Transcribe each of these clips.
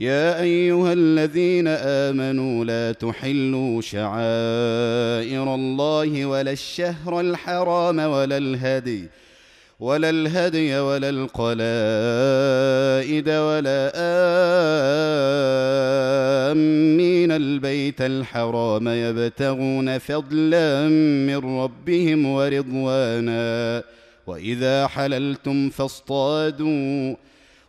يا أيها الذين آمنوا لا تحلوا شعائر الله ولا الشهر الحرام ولا الهدي ولا الهدي ولا القلائد ولا آمين. البيت الحرام يبتغون فضلا من ربهم ورضوانا. وإذا حللتم فاصطادوا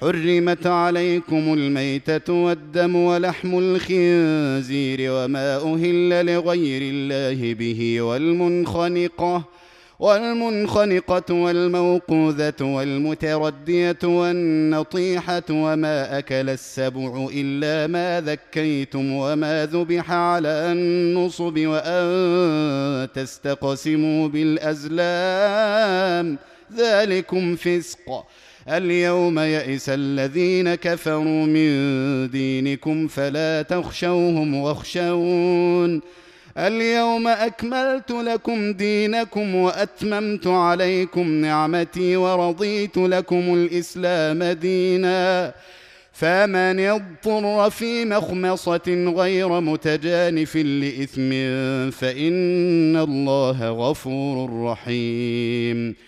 حرمت عليكم الميتة والدم ولحم الخنزير وما أهل لغير الله به والمنخنقة والمنخنقة والموقوذة والمتردية والنطيحة وما أكل السبع إلا ما ذكيتم وما ذبح على النصب وأن تستقسموا بالأزلام. ذلكم فسق. اليوم يئس الذين كفروا من دينكم فلا تخشوهم واخشون. اليوم أكملت لكم دينكم وأتممت عليكم نعمتي ورضيت لكم الإسلام دينا. فمن اضطر في مخمصة غير متجانف لإثم فإن الله غفور رحيم.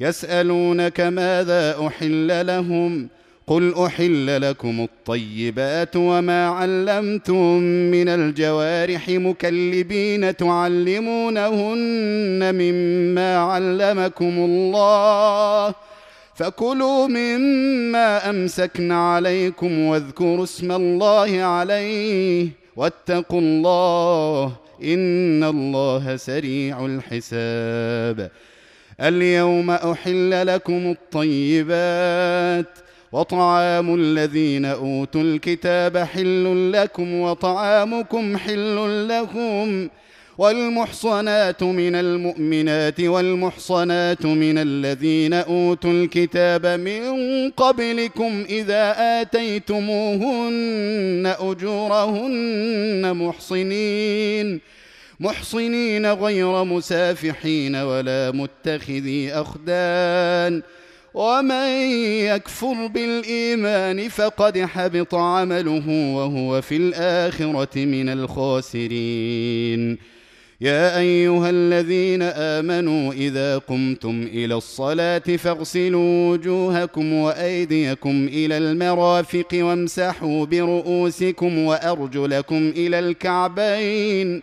يسألونك ماذا أحل لهم قل أحل لكم الطيبات وما علمتم من الجوارح مكلبين تعلمونهن مما علمكم الله فكلوا مما أمسكن عليكم واذكروا اسم الله عليه واتقوا الله إن الله سريع الحساب اليوم أحل لكم الطيبات وطعام الذين أوتوا الكتاب حل لكم وطعامكم حل لهم والمحصنات من المؤمنات والمحصنات من الذين أوتوا الكتاب من قبلكم إذا آتيتموهن أجورهن محصنين محصنين غير مسافحين ولا متخذي أخدان. ومن يكفر بالإيمان فقد حبط عمله وهو في الآخرة من الخاسرين. يا أيها الذين آمنوا إذا قمتم إلى الصلاة فاغسلوا وجوهكم وأيديكم إلى المرافق وامسحوا برؤوسكم وأرجلكم إلى الكعبين.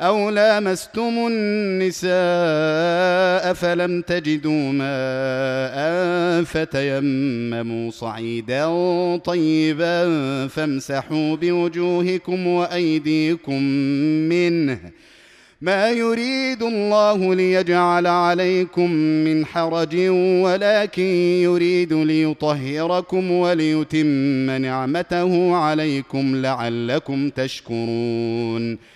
أو لامستم النساء فلم تجدوا ماء فتيمموا صعيدا طيبا فامسحوا بوجوهكم وأيديكم منه. ما يريد الله ليجعل عليكم من حرج ولكن يريد ليطهركم وليتم نعمته عليكم لعلكم تشكرون.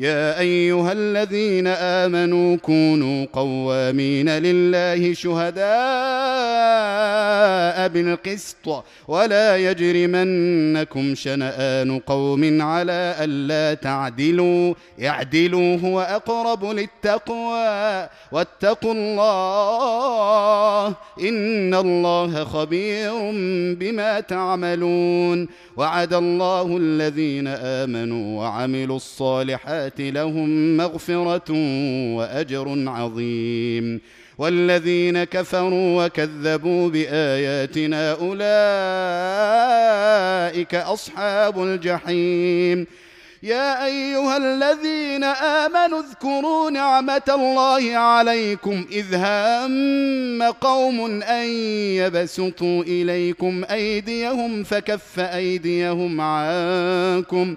يا أيها الذين آمنوا كونوا قوامين لله شهداء بالقسط ولا يجرمنكم شنآن قوم على ألا تعدلوا اعدلوا هو أقرب للتقوى واتقوا الله إن الله خبير بما تعملون وعد الله الذين آمنوا وعملوا الصالحات لهم مغفرة وأجر عظيم. والذين كفروا وكذبوا بآياتنا أولئك أصحاب الجحيم. يا أيها الذين آمنوا اذكروا نعمة الله عليكم إذ هام قوم أن يبسطوا إليكم أيديهم فكف أيديهم عنكم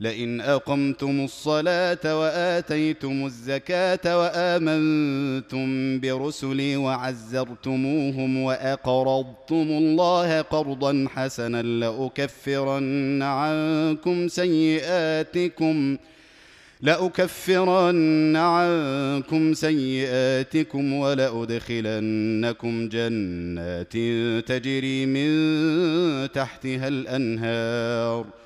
لئن أقمتم الصلاة وآتيتم الزكاة وآمنتم برسلي وعزرتموهم وأقرضتم الله قرضا حسنا لأكفرن عنكم سيئاتكم لأكفرن عنكم سيئاتكم ولأدخلنكم جنات تجري من تحتها الأنهار ۖ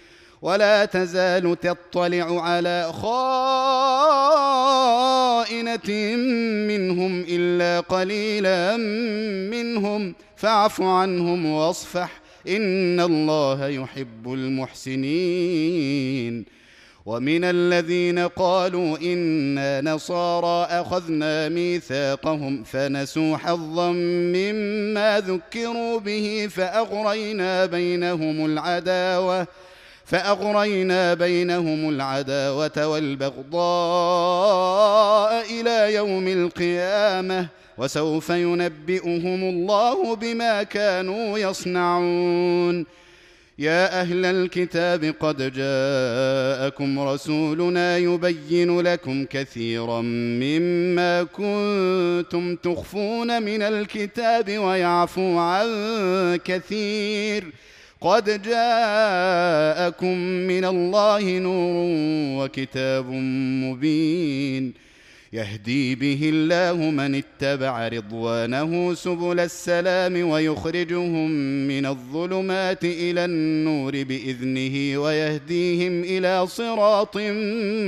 ولا تزال تطلع على خائنة منهم إلا قليلا منهم. فاعف عنهم واصفح. إن الله يحب المحسنين. ومن الذين قالوا إنا نصارى أخذنا ميثاقهم فنسوا حظا مما ذكروا به فأغرينا بينهم العداوة. فأغرينا بينهم العداوة والبغضاء إلى يوم القيامة وسوف ينبئهم الله بما كانوا يصنعون. يا أهل الكتاب قد جاءكم رسولنا يبين لكم كثيرا مما كنتم تخفون من الكتاب ويعفو عن كثير. قد جاءكم من الله نور وكتاب مبين يهدي به الله من اتبع رضوانه سبل السلام ويخرجهم من الظلمات إلى النور باذنه ويهديهم إلى صراط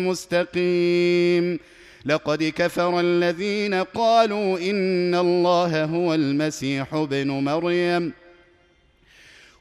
مستقيم. لقد كفر الذين قالوا ان الله هو المسيح ابن مريم.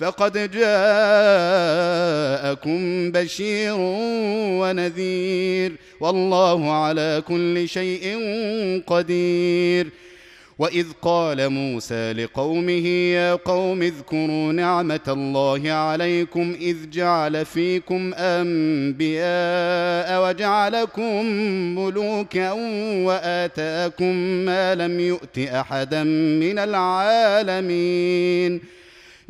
فقد جاءكم بشير ونذير والله على كل شيء قدير. وإذ قال موسى لقومه يا قوم اذكروا نعمة الله عليكم إذ جعل فيكم أنبياء وجعلكم ملوكا وآتاكم ما لم يؤت أحدا من العالمين.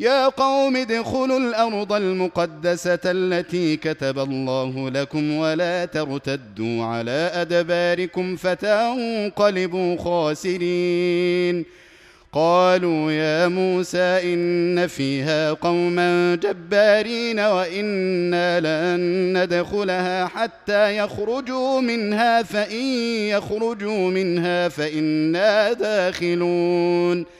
يا قوم ادخلوا الأرض المقدسة التي كتب الله لكم ولا ترتدوا على أدباركم فتنقلبوا خاسرين. قالوا يا موسى إن فيها قوما جبارين وإنا لن ندخلها حتى يخرجوا منها فإن يخرجوا منها فإنا داخلون.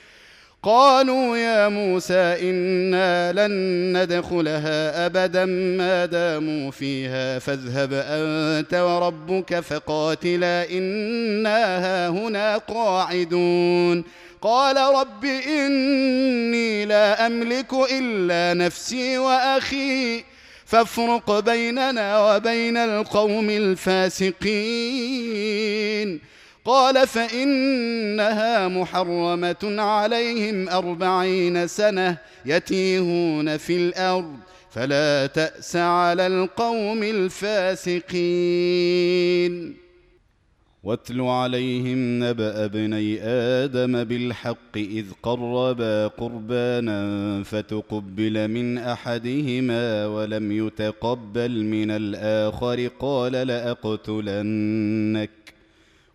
قالوا يا موسى إنا لن ندخلها أبدا ما داموا فيها فاذهب أنت وربك فقاتلا إنا هنا قاعدون. قال رب إني لا أملك إلا نفسي وأخي فافرق بيننا وبين القوم الفاسقين. قال فإنها محرمة عليهم أربعين سنة يتيهون في الأرض فلا تأس على القوم الفاسقين. واتل عليهم نبأ ابني آدم بالحق إذ قربا قربانا فتقبل من أحدهما ولم يتقبل من الآخر قال لأقتلنك.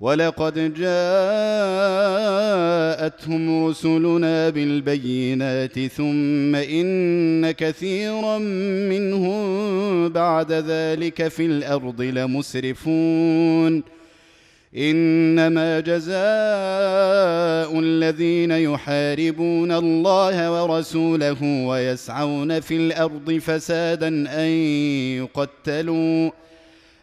ولقد جاءتهم رسلنا بالبينات ثم إن كثيرا منهم بعد ذلك في الأرض لمسرفون. إنما جزاء الذين يحاربون الله ورسوله ويسعون في الأرض فسادا أن يقتلوا.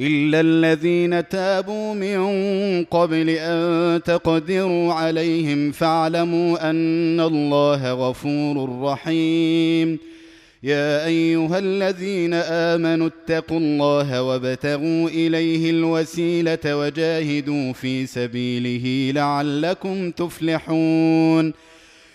إلا الذين تابوا من قبل أن تقدروا عليهم فاعلموا أن الله غفور رحيم. يا أيها الذين آمنوا اتقوا الله وابتغوا إليه الوسيلة وجاهدوا في سبيله لعلكم تفلحون.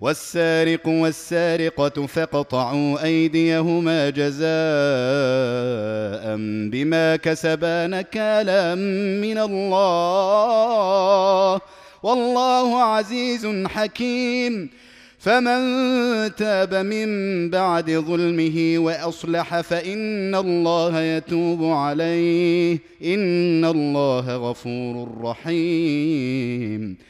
والسارق والسارقة فاقطعوا أيديهما جزاء بما كسبا نكالا من الله. والله عزيز حكيم. فمن تاب من بعد ظلمه وأصلح فإن الله يتوب عليه. إن الله غفور رحيم.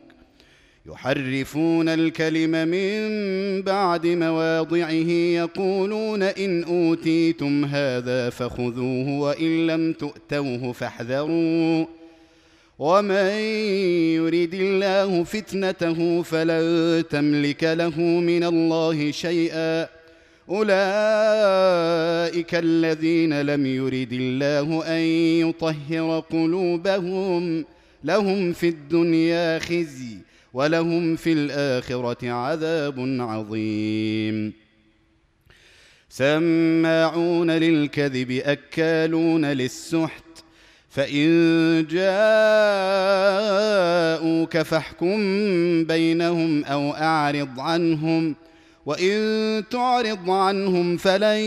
يحرفون الكلم من بعد مواضعه يقولون إن أوتيتم هذا فخذوه وإن لم تؤتوه فاحذروا. ومن يرد الله فتنته فلن تملك له من الله شيئا. أولئك الذين لم يرد الله أن يطهر قلوبهم لهم في الدنيا خزي. ولهم في الآخرة عذاب عظيم. سماعون للكذب أكالون للسحت فإن جاءوك فاحكم بينهم أو أعرض عنهم وإن تعرض عنهم فلن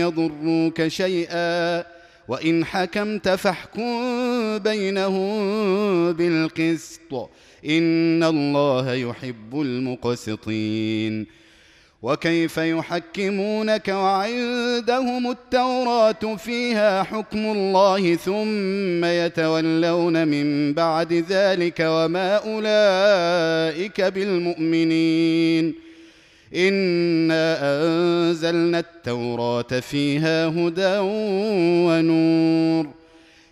يضروك شيئا وإن حكمت فاحكم بينهم بالقسط. ان الله يحب المقسطين وكيف يحكمونك وعندهم التوراه فيها حكم الله ثم يتولون من بعد ذلك وما اولئك بالمؤمنين انا انزلنا التوراه فيها هدى ونور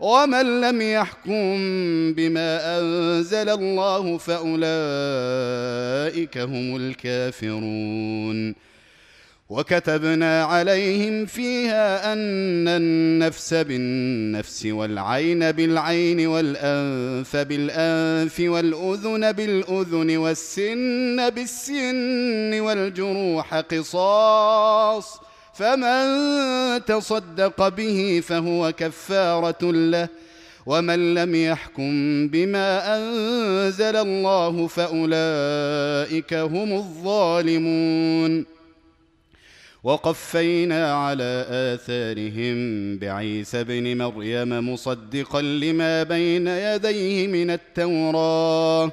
ومن لم يحكم بما أنزل الله فأولئك هم الكافرون. وكتبنا عليهم فيها أن النفس بالنفس والعين بالعين والأنف بالأنف والأذن بالأذن والسن بالسن والجروح قصاص فمن تصدق به فهو كفارة له ومن لم يحكم بما أنزل الله فأولئك هم الظالمون. وقفينا على آثارهم بعيسى ابن مريم مصدقا لما بين يديه من التوراه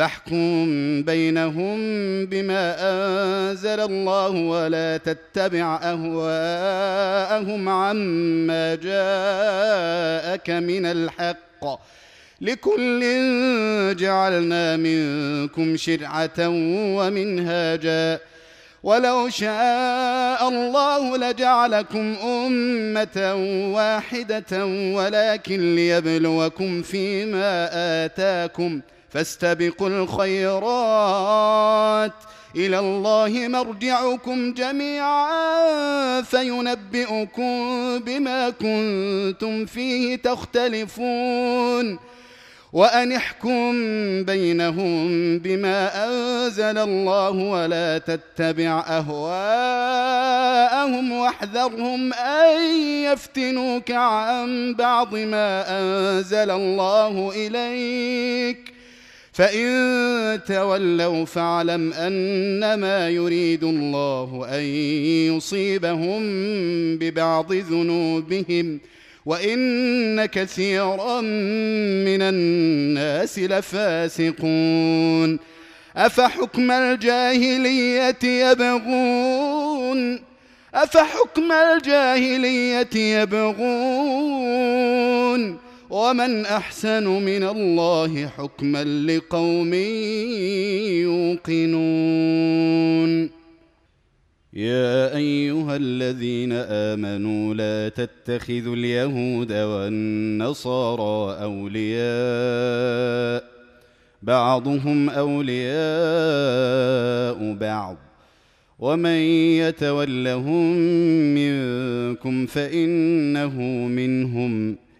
فاحكم بينهم بما أنزل الله ولا تتبع أهواءهم عما جاءك من الحق. لكل جعلنا منكم شرعة ومنهاجا. ولو شاء الله لجعلكم أمة واحدة ولكن ليبلوكم فيما آتاكم. فاستبقوا الخيرات. إلى الله مرجعكم جميعا فينبئكم بما كنتم فيه تختلفون. وأن احكم بينهم بما أنزل الله ولا تتبع أهواءهم واحذرهم أن يفتنوك عن بعض ما أنزل الله إليك. فان تولوا فاعلم انما يريد الله ان يصيبهم ببعض ذنوبهم وان كثيرا من الناس لفاسقون افحكم الجاهليه يبغون افحكم الجاهليه يبغون ومن أحسن من الله حكما لقوم يوقنون. يا أيها الذين آمنوا لا تتخذوا اليهود والنصارى أولياء. بعضهم أولياء بعض. ومن يتولهم منكم فإنه منهم.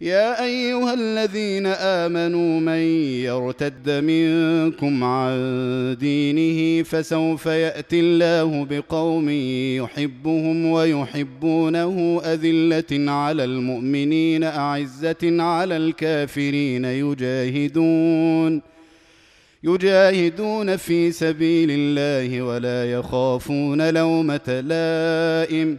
يا أيها الذين آمنوا من يرتد منكم عن دينه فسوف يأتي الله بقوم يحبهم ويحبونه أذلة على المؤمنين أعزة على الكافرين يجاهدون يجاهدون في سبيل الله ولا يخافون لومة لائم.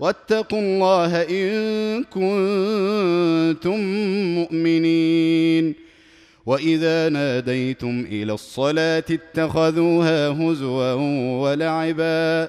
واتقوا الله إن كنتم مؤمنين. وإذا ناديتم إلى الصلاة اتخذوها هزوا ولعبا.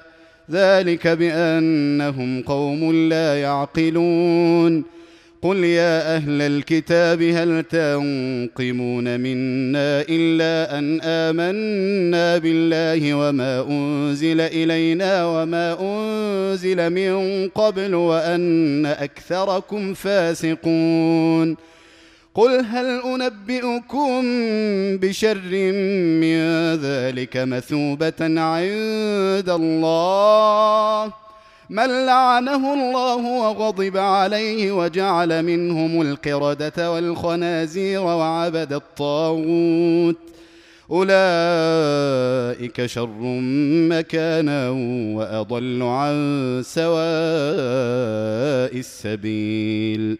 ذلك بأنهم قوم لا يعقلون. قل يا أهل الكتاب هل تنقمون منا إلا أن آمنا بالله وما أنزل إلينا وما أنزل من قبل وأن أكثركم فاسقون؟ قل هل أنبئكم بشر من ذلك مثوبة عند الله؟ من لعنه الله وغضب عليه وجعل منهم القردة والخنازير وعبد الطاغوت. أولئك شر مكانا وأضل عن سواء السبيل.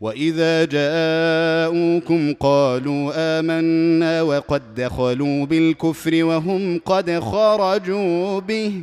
وإذا جاءوكم قالوا آمنا وقد دخلوا بالكفر وهم قد خرجوا به.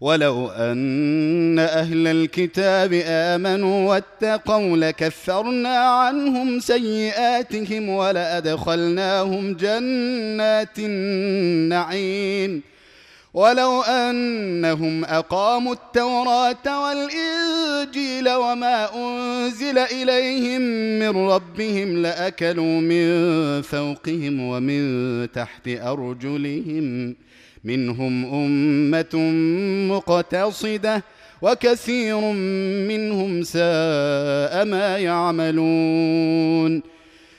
ولو ان أهل الكتاب امنوا واتقوا لكفرنا عنهم سيئاتهم ولادخلناهم جنات النعيم. ولو انهم اقاموا التوراه والانجيل وما انزل اليهم من ربهم لاكلوا من فوقهم ومن تحت ارجلهم منهم أمة مقتصدة وكثير منهم ساء ما يعملون.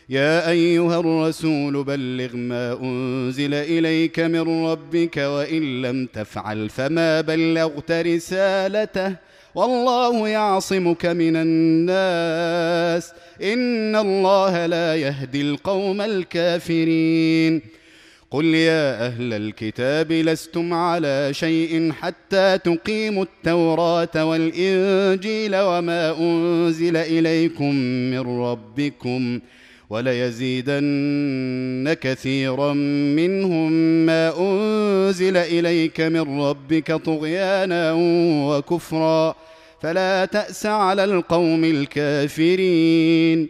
يا أيها الرسول بلغ ما أنزل إليك من ربك وإن لم تفعل فما بلغت رسالته والله يعصمك من الناس. إن الله لا يهدي القوم الكافرين. قل يا أهل الكتاب لستم على شيء حتى تقيموا التوراة والإنجيل وما أنزل إليكم من ربكم وليزيدن كثيرا منهم ما أنزل إليك من ربك طغيانا وكفرا فلا تأس على القوم الكافرين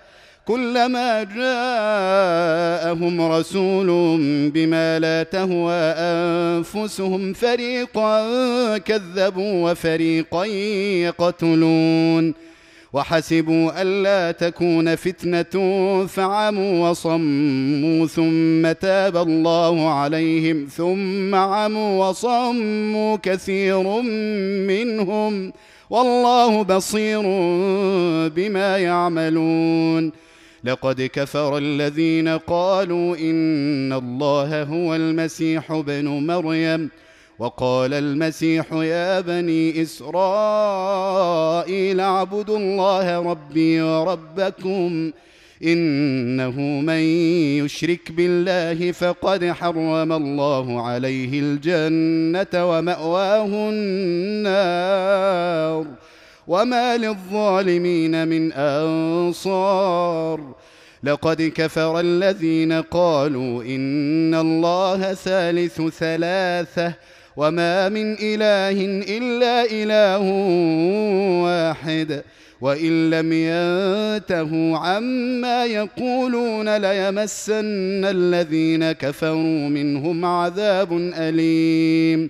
كلما جاءهم رسول بما لا تهوى أنفسهم فريقا كذبوا وفريقا يقتلون وحسبوا ألا تكون فتنة فعموا وصموا ثم تاب الله عليهم ثم عموا وصموا كثير منهم والله بصير بما يعملون لقد كفر الذين قالوا إن الله هو المسيح ابن مريم. وقال المسيح يا بني إسرائيل اعبدوا الله ربي وربكم إنه من يشرك بالله فقد حرم الله عليه الجنة ومأواه النار. وما للظالمين من انصار لقد كفر الذين قالوا ان الله ثالث ثلاثة وما من اله الا اله واحد وان لم ينتهوا عما يقولون ليمسن الذين كفروا منهم عذاب اليم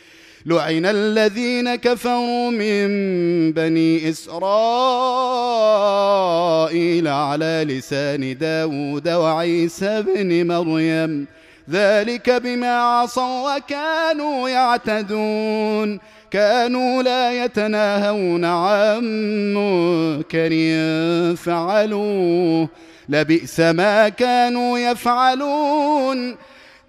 لعن الذين كفروا من بني إسرائيل على لسان داود وعيسى بن مريم. ذلك بما عصوا وكانوا يعتدون. كانوا لا يتناهون عن منكر فعلوه. لبئس ما كانوا يفعلون.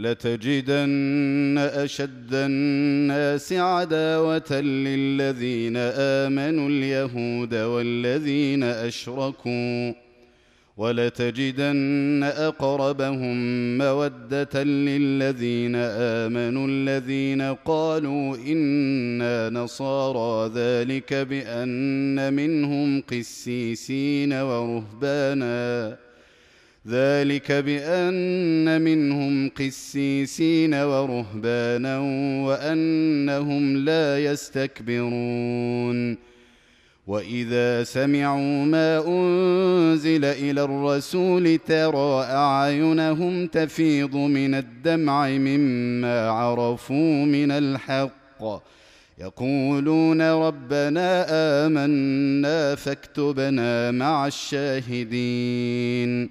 لتجدن أشد الناس عداوة للذين آمنوا اليهود والذين أشركوا ولتجدن أقربهم مودة للذين آمنوا الذين قالوا إنا نصارى ذلك بأن منهم قسيسين ورهبانا. ذلك بأن منهم قسيسين ورهبانا وأنهم لا يستكبرون. وإذا سمعوا ما أنزل إلى الرسول ترى أعينهم تفيض من الدمع مما عرفوا من الحق. يقولون ربنا آمنا فاكتبنا مع الشاهدين.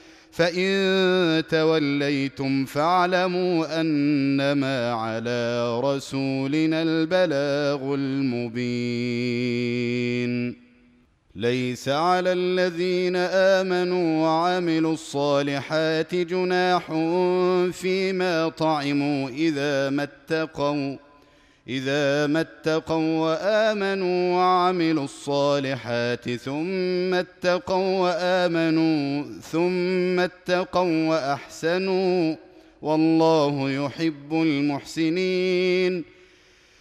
فإن توليتم فاعلموا أنما على رسولنا البلاغ المبين. ليس على الذين آمنوا وعملوا الصالحات جناح فيما طعموا إذا ما اتقوا إذا ما اتقوا وآمنوا وعملوا الصالحات ثم اتقوا وآمنوا ثم اتقوا وأحسنوا والله يحب المحسنين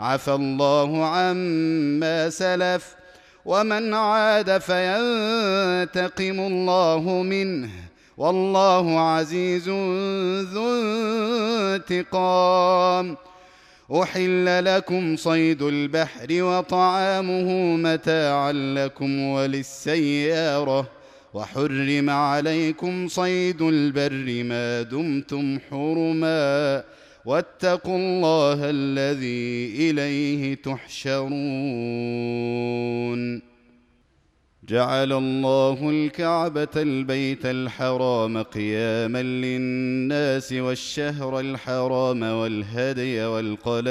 عفى الله عما سلف ومن عاد فينتقم الله منه. والله عزيز ذو انتقام. أحل لكم صيد البحر وطعامه متاعا لكم وللسيارة. وحرم عليكم صيد البر ما دمتم حرما. واتقوا الله الذي إليه تحشرون. جعل الله الكعبة البيت الحرام قياما للناس والشهر الحرام والهدي والقلائد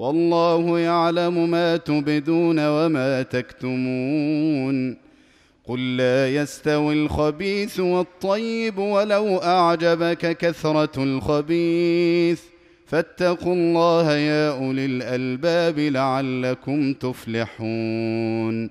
والله يعلم ما تبدون وما تكتمون. قل لا يستوي الخبيث والطيب ولو أعجبك كثرة الخبيث. فاتقوا الله يا أولي الألباب لعلكم تفلحون.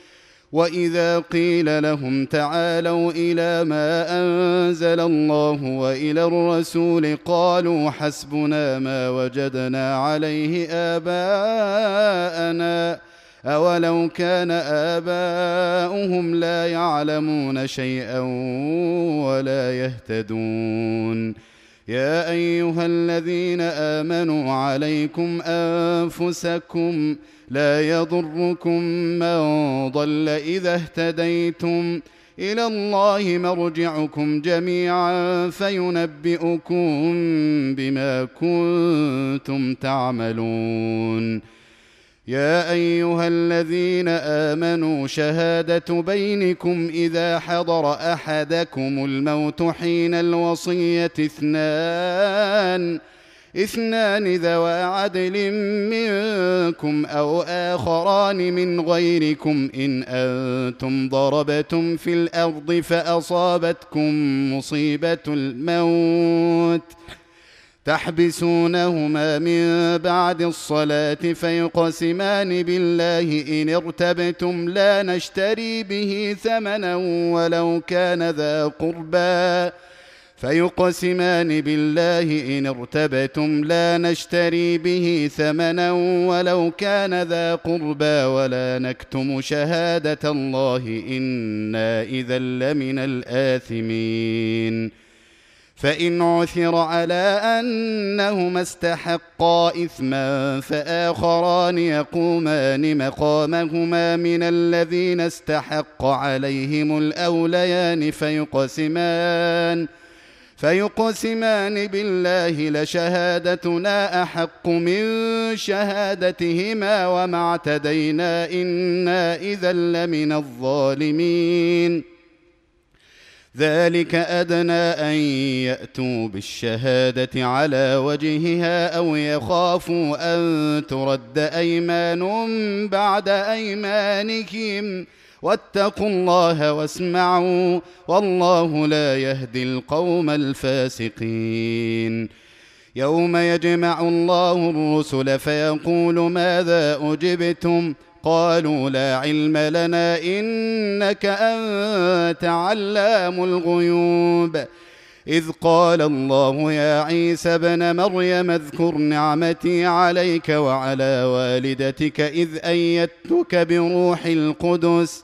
واذا قيل لهم تعالوا إلى ما انزل الله والى الرسول قالوا حسبنا ما وجدنا عليه اباءنا اولو كان اباؤهم لا يعلمون شيئا ولا يهتدون يا ايها الذين امنوا عليكم انفسكم لا يضركم من ضل إذا اهتديتم إلى الله مرجعكم جميعا فينبئكم بما كنتم تعملون. يا أيها الذين آمنوا شهادة بينكم إذا حضر أحدكم الموت حين الوصية اثنان اثنان ذوى عدل منكم أو آخران من غيركم إن أنتم ضربتم في الأرض فأصابتكم مصيبة الموت تحبسونهما من بعد الصلاة فيقسمان بالله إن ارتبتم لا نشتري به ثمنا ولو كان ذا قربى فيقسمان بالله إن ارتبتم لا نشتري به ثمنا ولو كان ذا قربى ولا نكتم شهادة الله إنا إذا لمن الآثمين. فإن عثر على أنهما استحقا إثما فآخران يقومان مقامهما من الذين استحق عليهم الأوليان فيقسمان فيقسمان بالله لشهادتنا أحق من شهادتهما وما اعتدينا إنا إذا لمن الظالمين. ذلك أدنى أن يأتوا بالشهادة على وجهها أو يخافوا أن ترد أيمان بعد أيمانهم واتقوا الله واسمعوا والله لا يهدي القوم الفاسقين. يوم يجمع الله الرسل فيقول ماذا أجبتم؟ قالوا لا علم لنا إنك أنت علام الغيوب. إذ قال الله يا عيسى ابن مريم اذكر نعمتي عليك وعلى والدتك إذ أيدتك بروح القدس.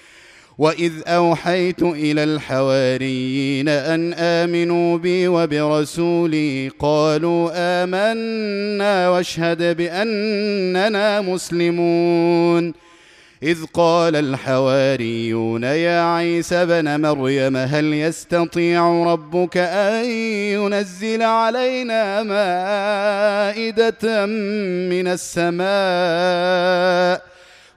واذ اوحيت إلى الحواريين ان امنوا بي وبرسولي قالوا امنا واشهد باننا مسلمون اذ قال الحواريون يا عيسى بن مريم هل يستطيع ربك ان ينزل علينا مائده من السماء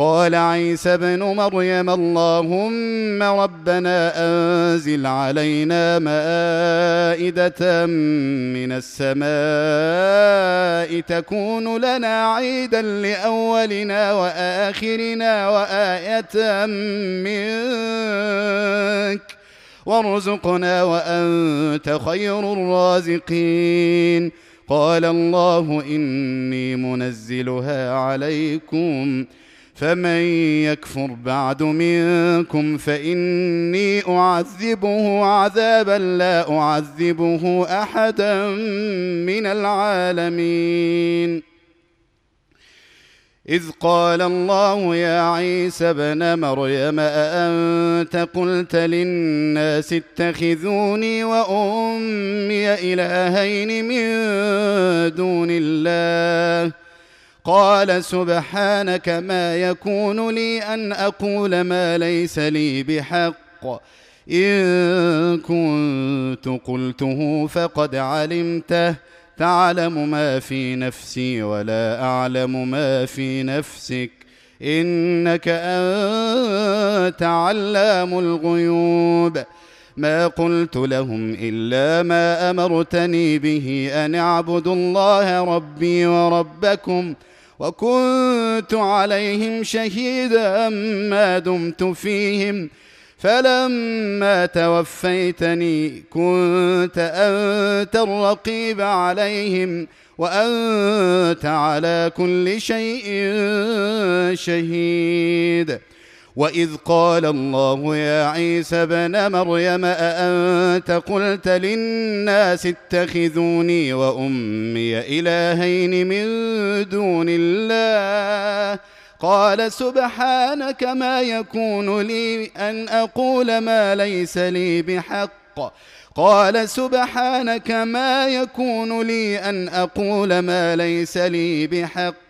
قال عيسى ابن مريم اللهم ربنا أنزل علينا مائدة من السماء تكون لنا عيدا لأولنا وآخرنا وآية منك وارزقنا وأنت خير الرازقين. قال الله إني منزلها عليكم. فمن يكفر بعد منكم فإني أعذبه عذابا لا أعذبه أحدا من العالمين. إذ قال الله يا عيسى ابن مريم أأنت قلت للناس اتخذوني وأمي إلهين من دون الله؟ قال سبحانك ما يكون لي أن أقول ما ليس لي بحق. إن كنت قلته فقد علمته. تعلم ما في نفسي ولا أعلم ما في نفسك. إنك أنت علام الغيوب. ما قلت لهم إلا ما أمرتني به أن اعبدوا الله ربي وربكم. وكنت عليهم شهيدا ما دمت فيهم. فلما توفيتني كنت أنت الرقيب عليهم وأنت على كل شيء شهيد. واذ قال الله يا عيسى ابن مريم اانت قلت للناس اتخذوني وامي الهين من دون الله قال سبحانك ما يكون لي ان أقول ما ليس لي بحق قال سبحانك ما يكون لي ان أقول ما ليس لي بحق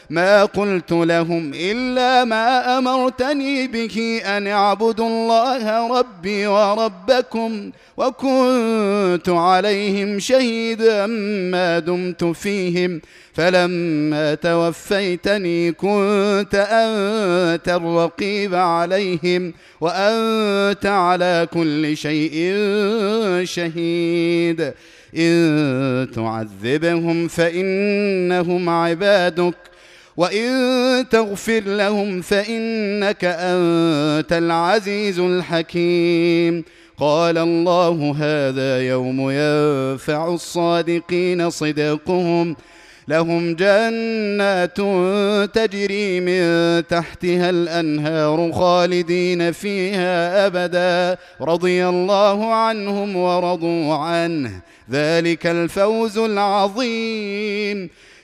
ما قلت لهم إلا ما أمرتني به أن اعبدوا الله ربي وربكم وكنت عليهم شهيدا ما دمت فيهم. فلما توفيتني كنت أنت الرقيب عليهم وأنت على كل شيء شهيد. إن تعذبهم فإنهم عبادك وان تغفر لهم فانك انت العزيز الحكيم قال الله هذا يوم ينفع الصادقين صدقهم لهم جنات تجري من تحتها الانهار خالدين فيها ابدا رضي الله عنهم ورضوا عنه ذلك الفوز العظيم